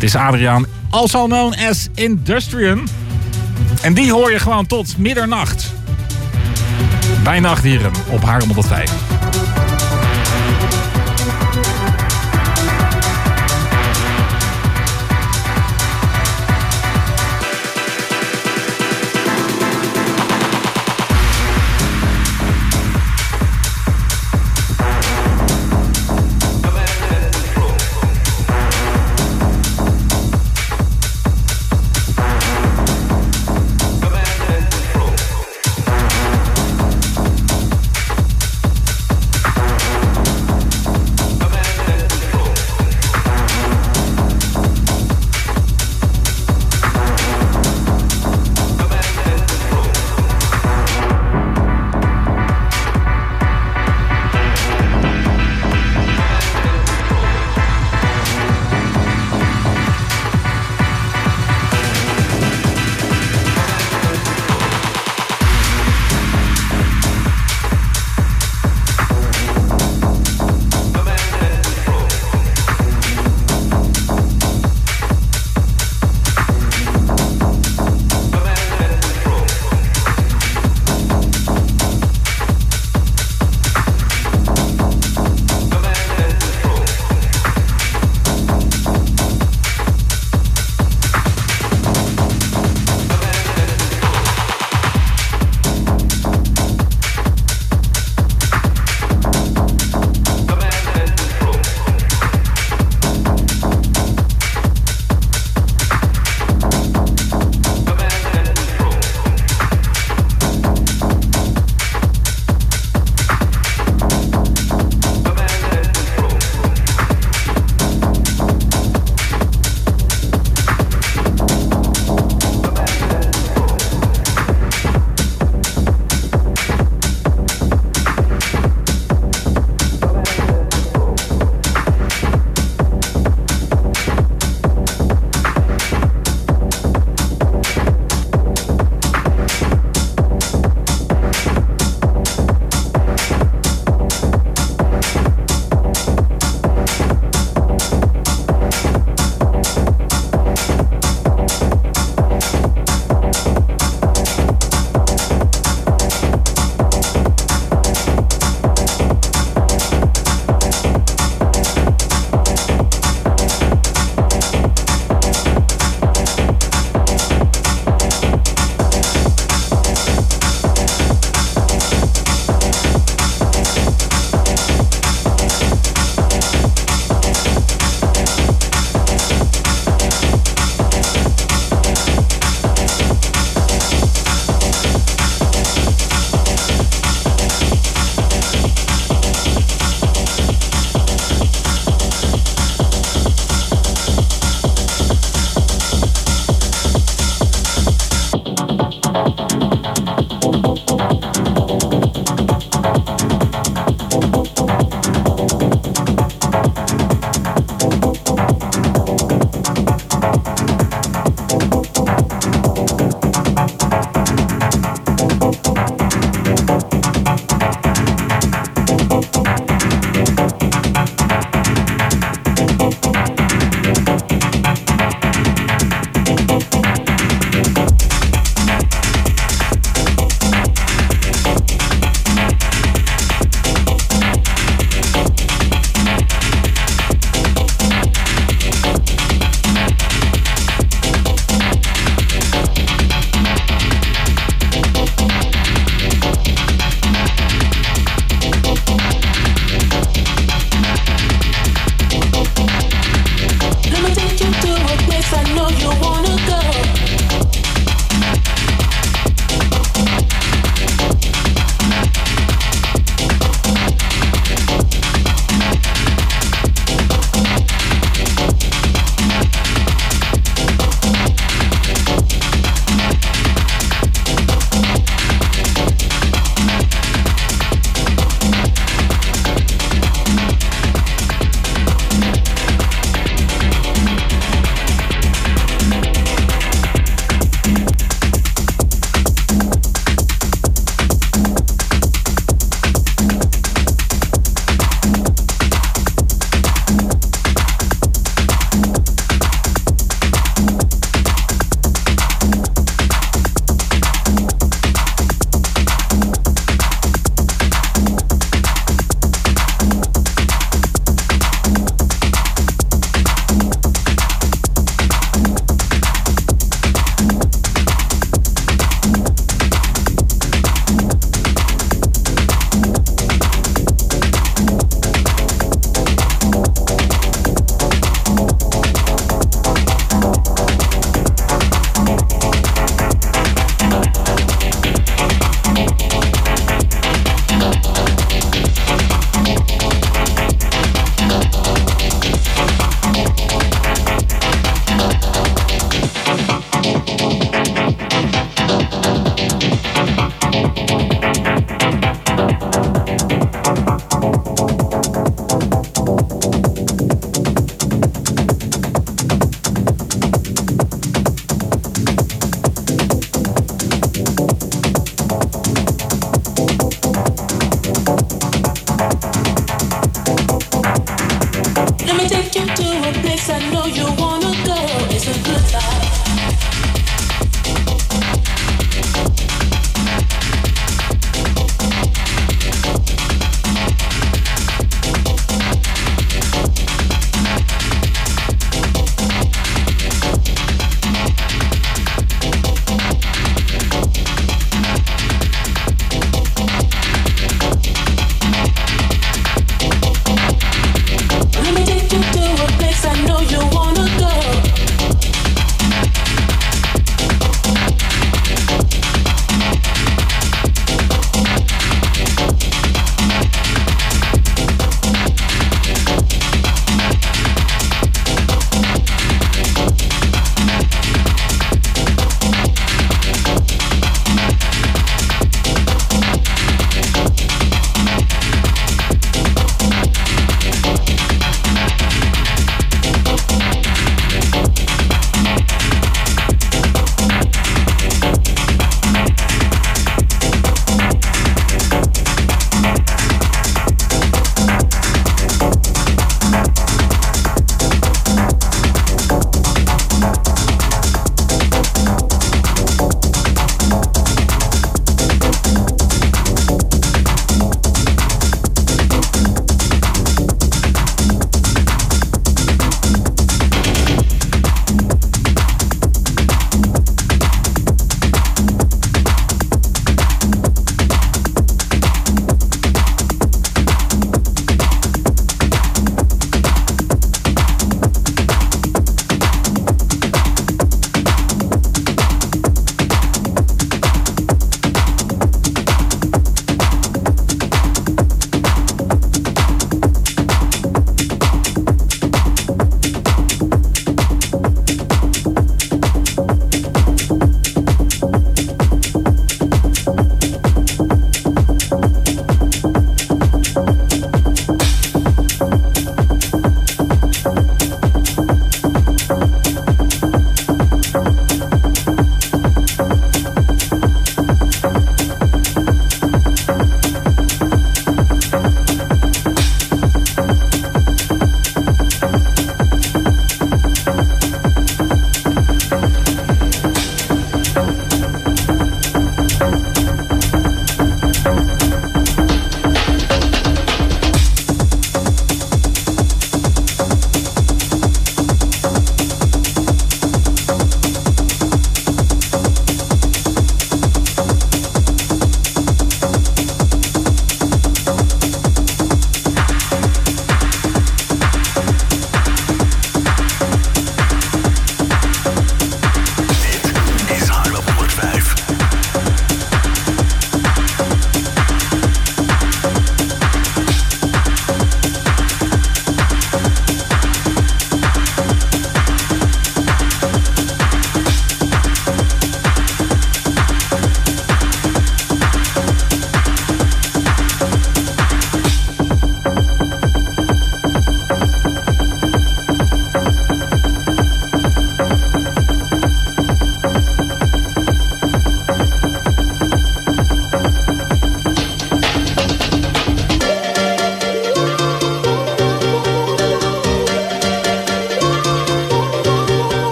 Het is Adriaan, also known as Industrian. En die hoor je gewoon tot middernacht. Bij Nachtdieren op Haarlem 105.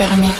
fermé.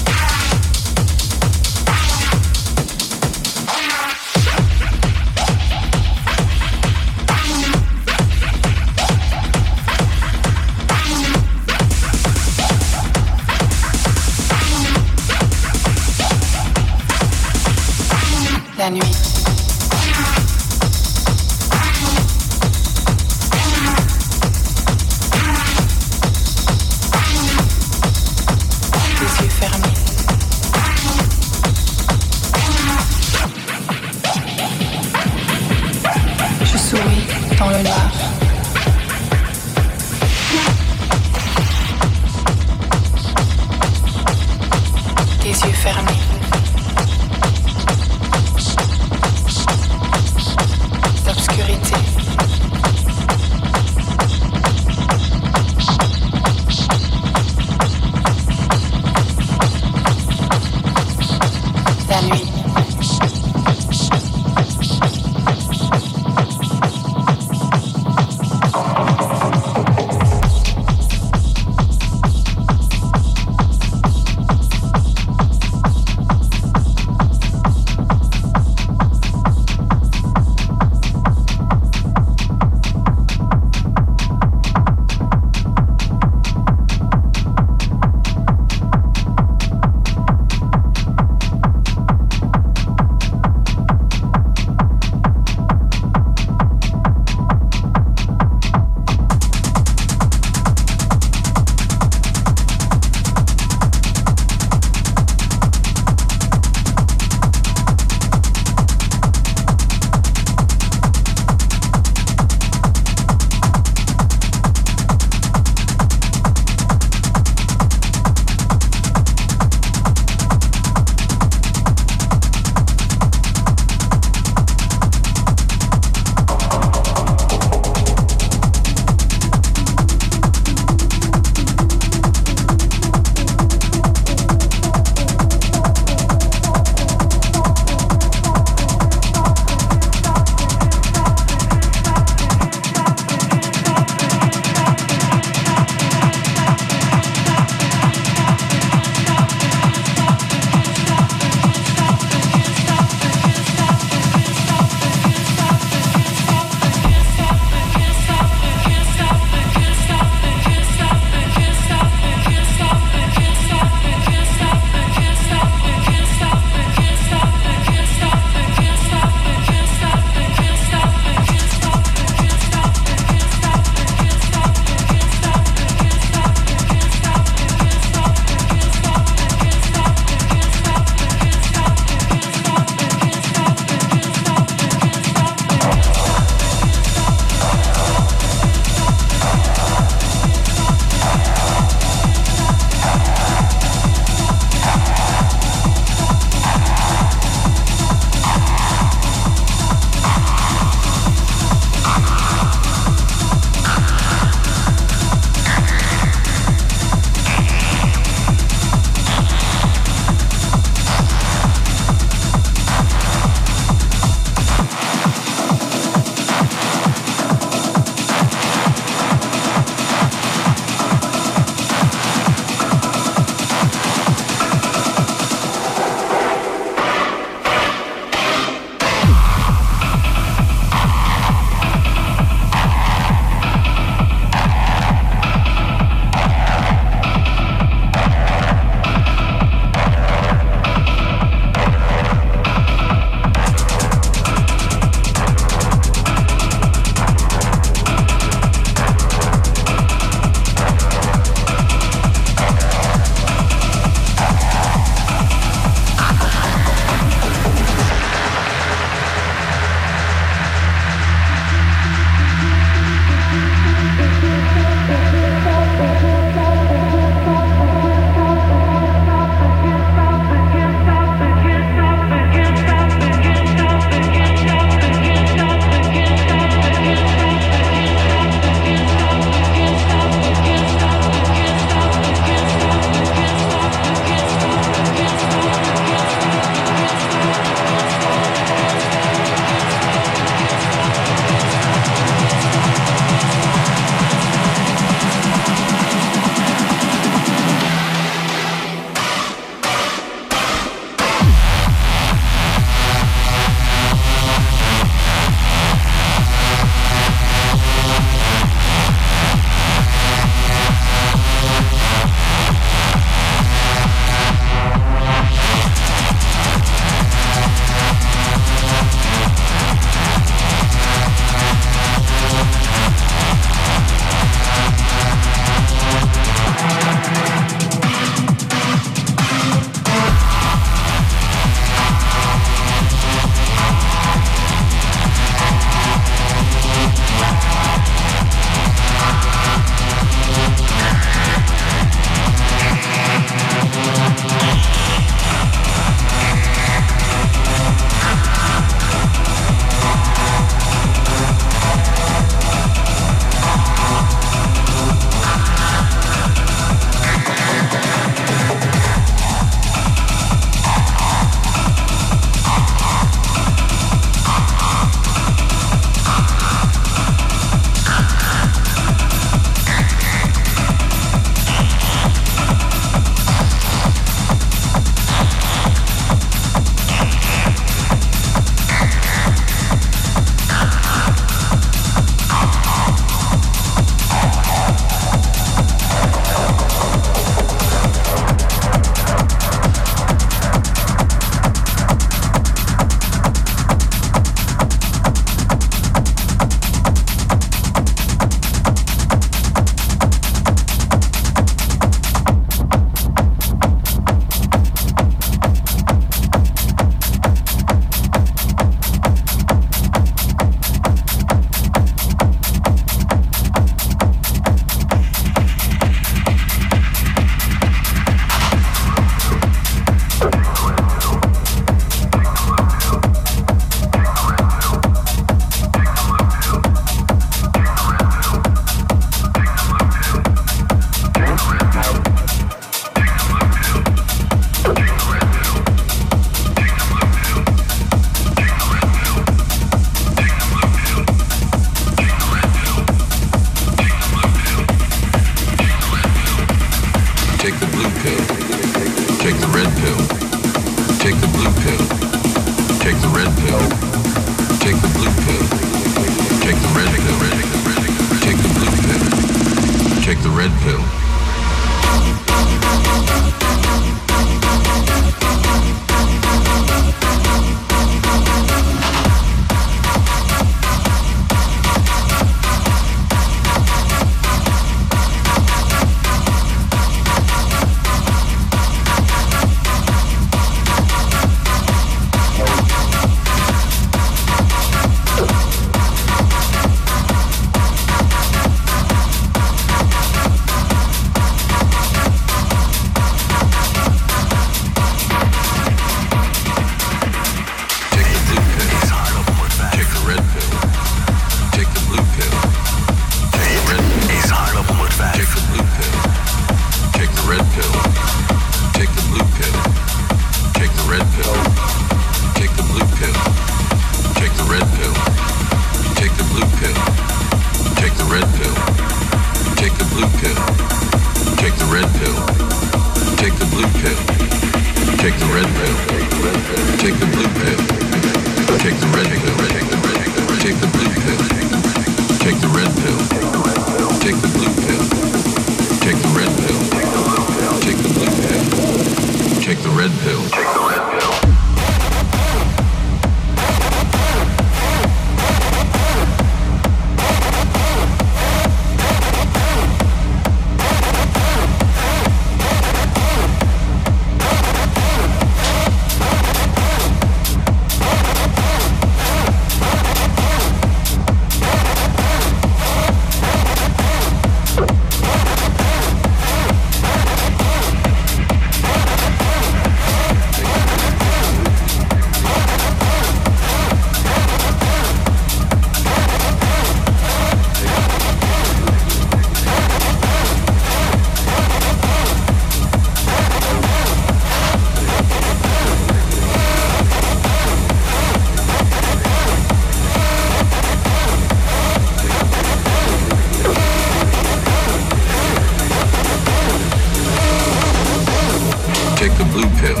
Blue pill.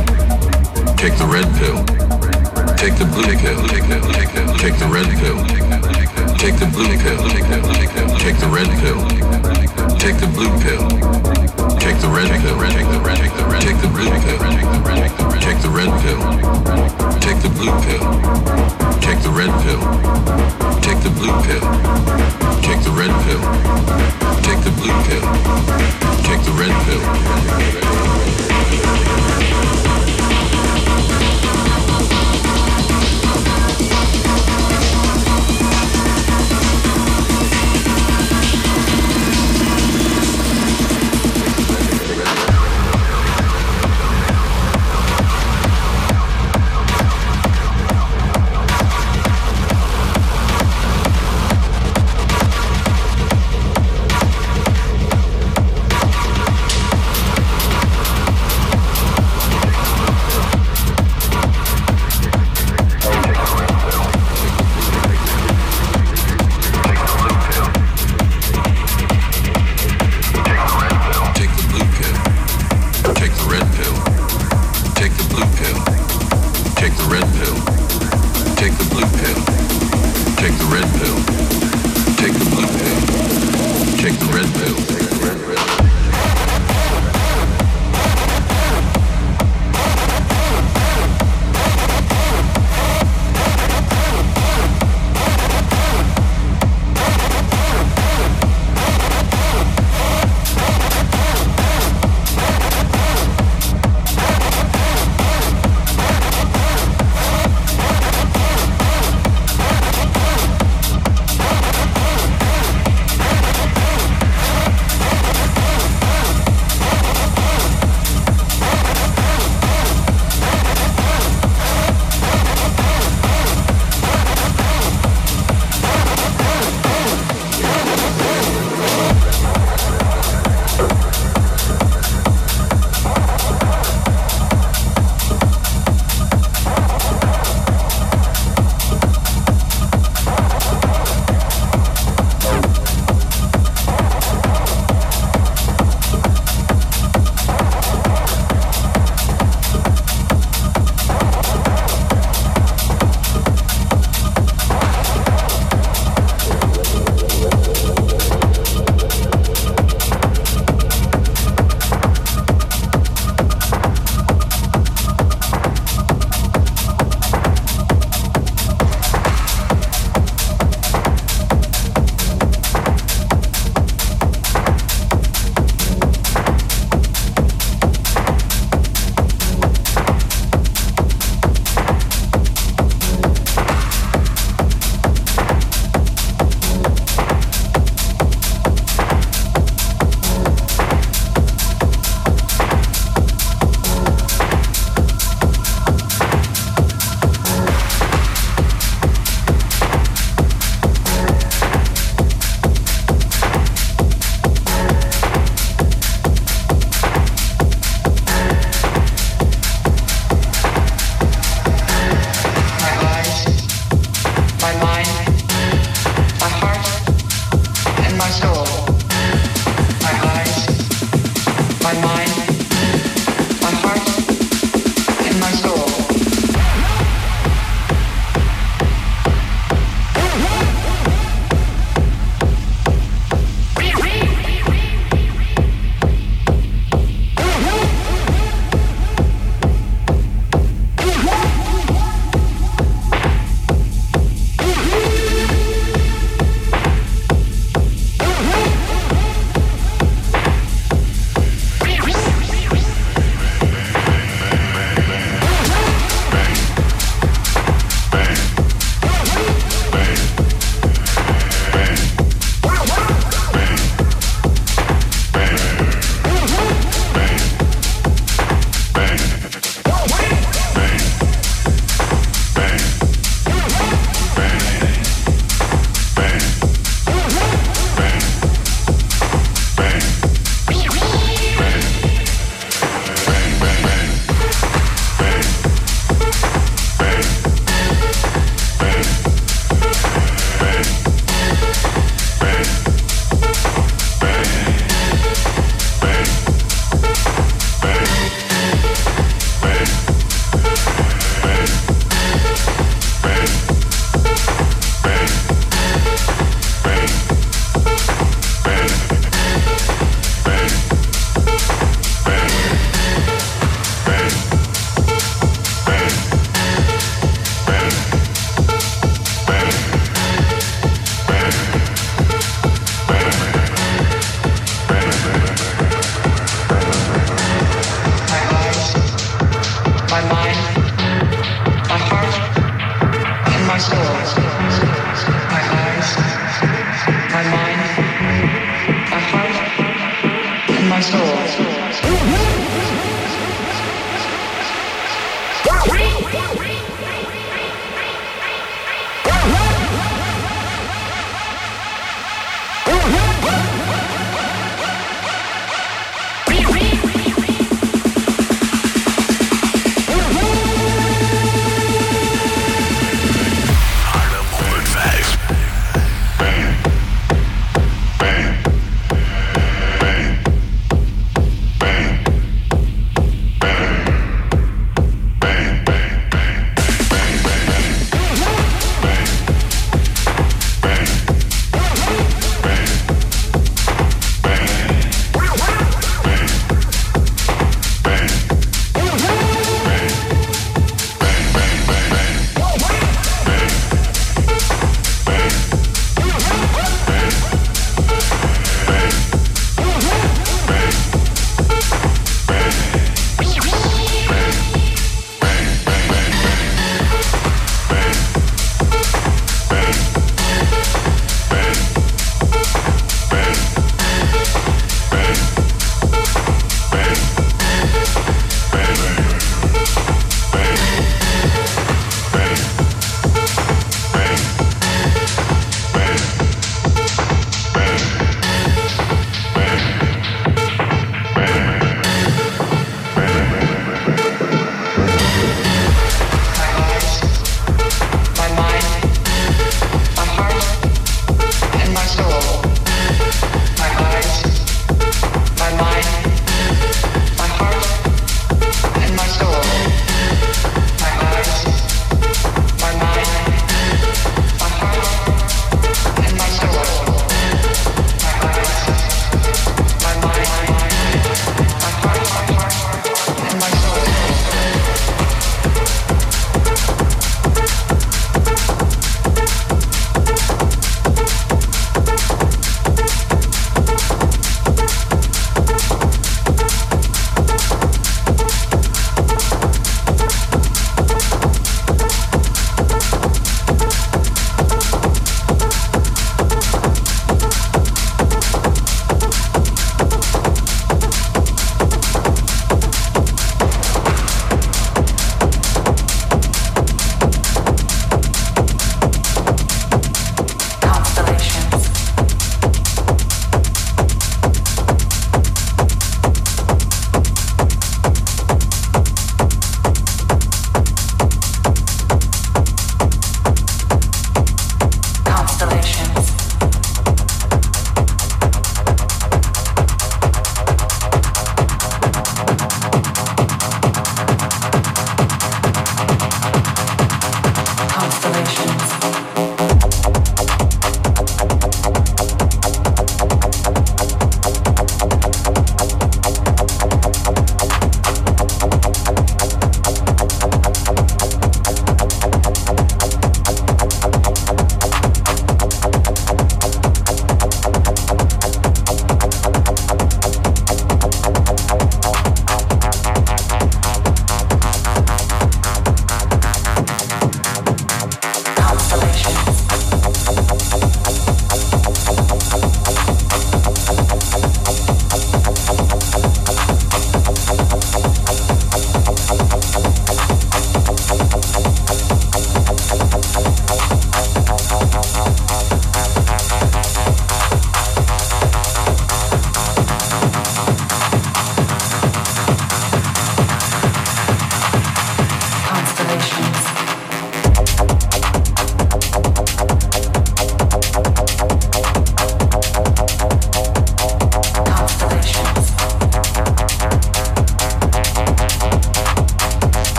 Take the red pill. Take the blue pill. Take the red pill. Take the blue pill. Take the red pill. Take the blue pill. Take the red pill. Take the red red take the blue pill. Take the red pill. Take the blue pill. Take the red pill. Take the blue pill. Take the red pill. Take the blue pill. Take the red pill.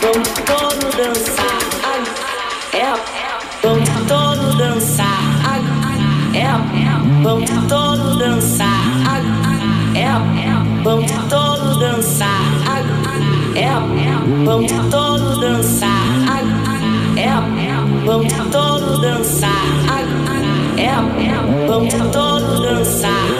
Vamos todos dançar. É, vamos todos dançar. É, vamos todos dançar. É, vamos todos dançar. É, vamos todos dançar. É, vamos todos dançar. É, vamos todos dançar.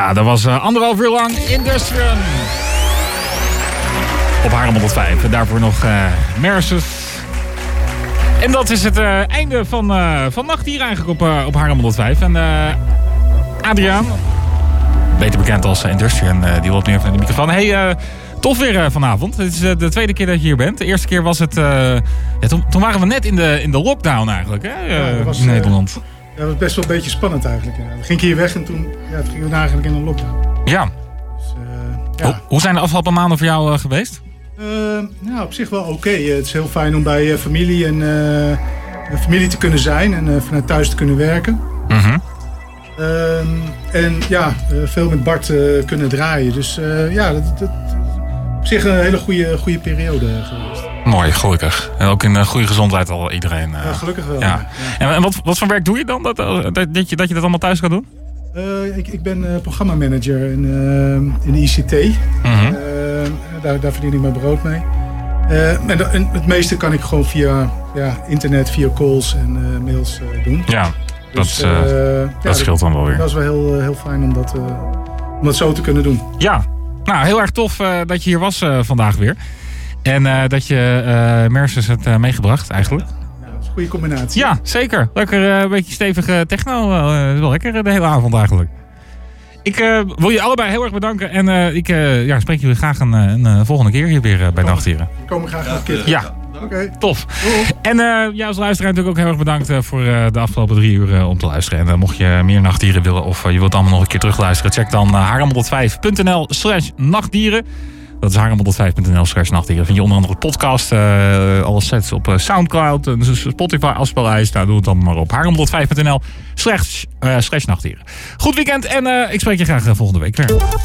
Ja, dat was eh, anderhalf uur lang Industrium. Op Haarlem 105. En daarvoor nog eh Merces. En dat is het eh, einde van, eh, van Nacht hier eigenlijk op, eh op Haarlem 105. En Adriaan, beter bekend als Industrium, die loopt nu even naar de microfoon. Hey, tof weer vanavond. Het is de tweede keer dat je hier bent. De eerste keer was het... ja, toen, toen waren we net in de, in de lockdown eigenlijk, hè, Ja, dat was, in Nederland. Dat was best wel een beetje spannend eigenlijk. Ja. Dan ging ik hier weg en toen, ja, toen gingen we eigenlijk in een lockdown. Ja. Dus, eh, ja. Hoe, hoe zijn de afgelopen maanden voor jou eh, geweest? Nou, op zich wel oké. Het is heel fijn om bij familie en familie te kunnen zijn en vanuit thuis te kunnen werken. Mhm. Ehm, en ja, veel met Bart eh, kunnen draaien. Dus ja, dat, dat op zich een hele goede, goede periode geweest. Mooi, gelukkig. En ook in eh, goede gezondheid al iedereen. eh. Ja, gelukkig wel. ja. ja. En, en wat, wat voor werk doe je dan? Dat, eh, dat, dat, je, dat je dat allemaal thuis kan doen? Ik, ik ben eh, programmamanager in, in de ICT. Mhm. Daar, daar verdien ik mijn brood mee. En, het meeste kan ik gewoon via ja, internet, via calls en mails doen. Ja, dat, Dus, ja, dat scheelt dan wel weer. Dat is wel heel, heel fijn om dat, om dat zo te kunnen doen. Ja, nou heel erg tof dat je hier was vandaag weer. En eh, dat je eh Merces hebt eh, meegebracht eigenlijk. Ja, dat is een goede combinatie. Ja, zeker. Lekker eh, een beetje stevige techno. eh, is wel lekker de hele avond eigenlijk. Ik eh, wil je allebei heel erg bedanken. En eh, ik eh, ja, spreek jullie graag een, eh, een, volgende keer hier weer bij Nachtdieren. We komen graag nog een keer terug. Ja, Oké. tof. En eh ja, als luisteraar natuurlijk ook heel erg bedankt voor eh, de afgelopen drie uur eh, om te luisteren. En mocht je meer nachtdieren willen of je wilt allemaal nog een keer terugluisteren, check dan uh, haram105.nl slash nachtdieren. Dat is haram105.nl slash nachtdieren. Vind je onder andere podcast, eh, alle sets op eh, Soundcloud, en dus Spotify afspeellijst. Nou, doe het dan maar op haram105.nl slash, eh, nachtdieren. Goed weekend en eh, ik spreek je graag eh, volgende week weer.